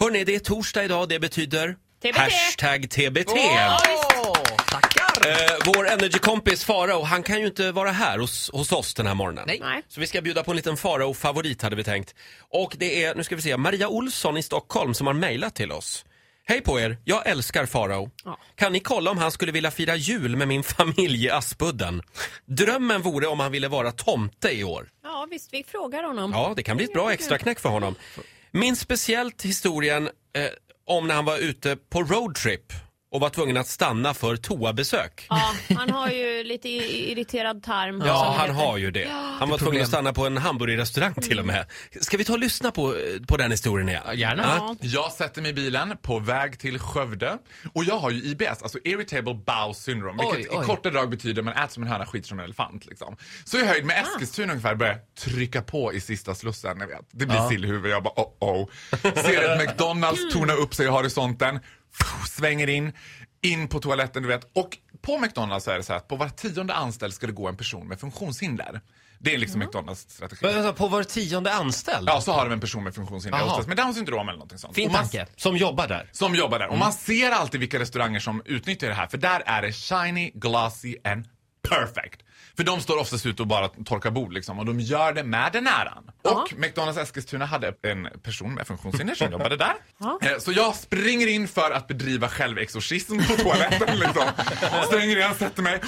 Hörni, det är torsdag idag. Det betyder TBT. hashtag TBT. Åh, tackar! Eh, vår Energy-kompis Farao, han kan ju inte vara här hos, hos oss den här morgonen. Nej. Så vi ska bjuda på en liten Farao-favorit hade vi tänkt. Och det är, nu ska vi se, Maria Olsson i Stockholm som har mejlat till oss. Hej på er, jag älskar Farao. Ja. Kan ni kolla om han skulle vilja fira jul med min familj i Aspudden? Drömmen vore om han ville vara tomte i år. Ja, visst, vi frågar honom. Ja, det kan bli ett bra extra knäck för honom. Minns speciellt historien eh, om när han var ute på roadtrip och var tvungen att stanna för toabesök. Ja, han har ju lite i- irriterad tarm. Ja, han heter. har ju det. Han var tvungen att stanna på en hamburgerrestaurang till och med. Ska vi ta och lyssna på, på den historien igen? Ja, gärna. Ja. Jag sätter mig i bilen på väg till Skövde och jag har ju IBS, alltså irritable bowel syndrome, Oj, vilket oj. i korta drag betyder man äter som en höna, skiter som en elefant. Liksom. Så jag är höjd med Eskilstuna ungefär, börjar trycka på i sista slussen. Jag vet. Det blir sillhuvud, jag bara oh oh. Ser ett McDonalds torna upp sig i horisonten, svänger in, in på toaletten du vet. Och på McDonalds är det så här att på var tionde anställd ska det gå en person med funktionshinder. Det är liksom McDonalds strategi. Men alltså, på var tionde anställd? Ja, så har de en person med funktionshinder, oftast med Downs syndrom eller någonting sånt. Fin tanke. Som jobbar där. som jobbar där. Och man ser alltid vilka restauranger som utnyttjar det här. För där är det shiny, glossy and perfect. För de står oftast ute och bara torkar bord liksom. Och de gör det med den äran. Och McDonalds Eskilstuna hade en person med funktionshinder som jobbade där. Eh, Så jag springer in för att bedriva självexorcism på toaletten liksom. Springer in, sätter mig,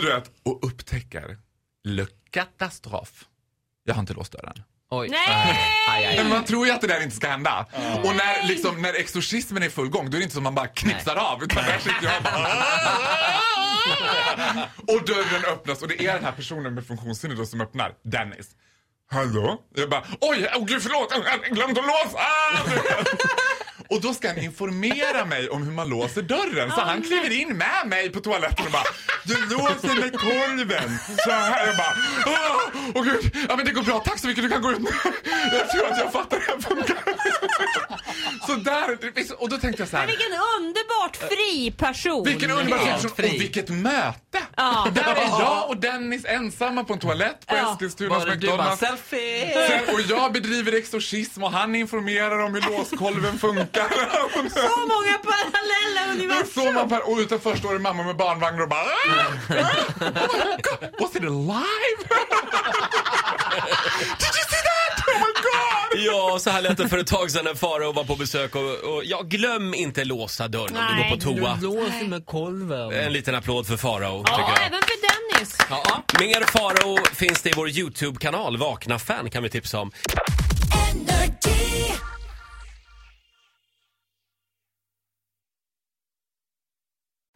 du vet, och upptäcker le katastrof. Jag har inte låst dörren. Oj. Nej! Aj, aj, Men man tror ju att det där inte ska hända. Och när, liksom, när exorcismen är i full gång, då är det inte som man bara knipsar av. Utan där sitter jag och bara... och dörren öppnas och det är den här personen med funktionshinder då som öppnar. Dennis. Hallå? Jag bara, oj, oh, gud förlåt, jag glömt att låsa! Och då ska han informera mig om hur man låser dörren. Så han kliver in med mig på toaletten och bara Du låser med kolven. Så här. Jag bara Åh, åh gud. Ja men det går bra. Tack så mycket. Du kan gå ut nu. Jag tror att jag fattar hur det funkar. Så där. Och då tänkte jag så Men här. vilken underbart fri person! Vilken underbar Helt situation fri. och vilket möte! Ja. Där är jag och Dennis ensamma på en toalett på Ja. Eskilstunas Bara du bara McDonalds. selfie! Sen, och jag bedriver exorcism och han informerar om hur låskolven funkar. Så många parallella universum! står man per, och utanför står en mamma med barnvagn och bara "Ah! Oh my God, Was it alive? Did you Ja, så här lät det för ett tag sedan när Farao var på besök och, och ja, glöm inte låsa dörren om du Nej. går på toa. låser med kolven. En liten applåd för Farao, Ja, jag. även för Dennis. Ja. Mer Farao finns det i vår YouTube-kanal, Vakna fan kan vi tipsa om.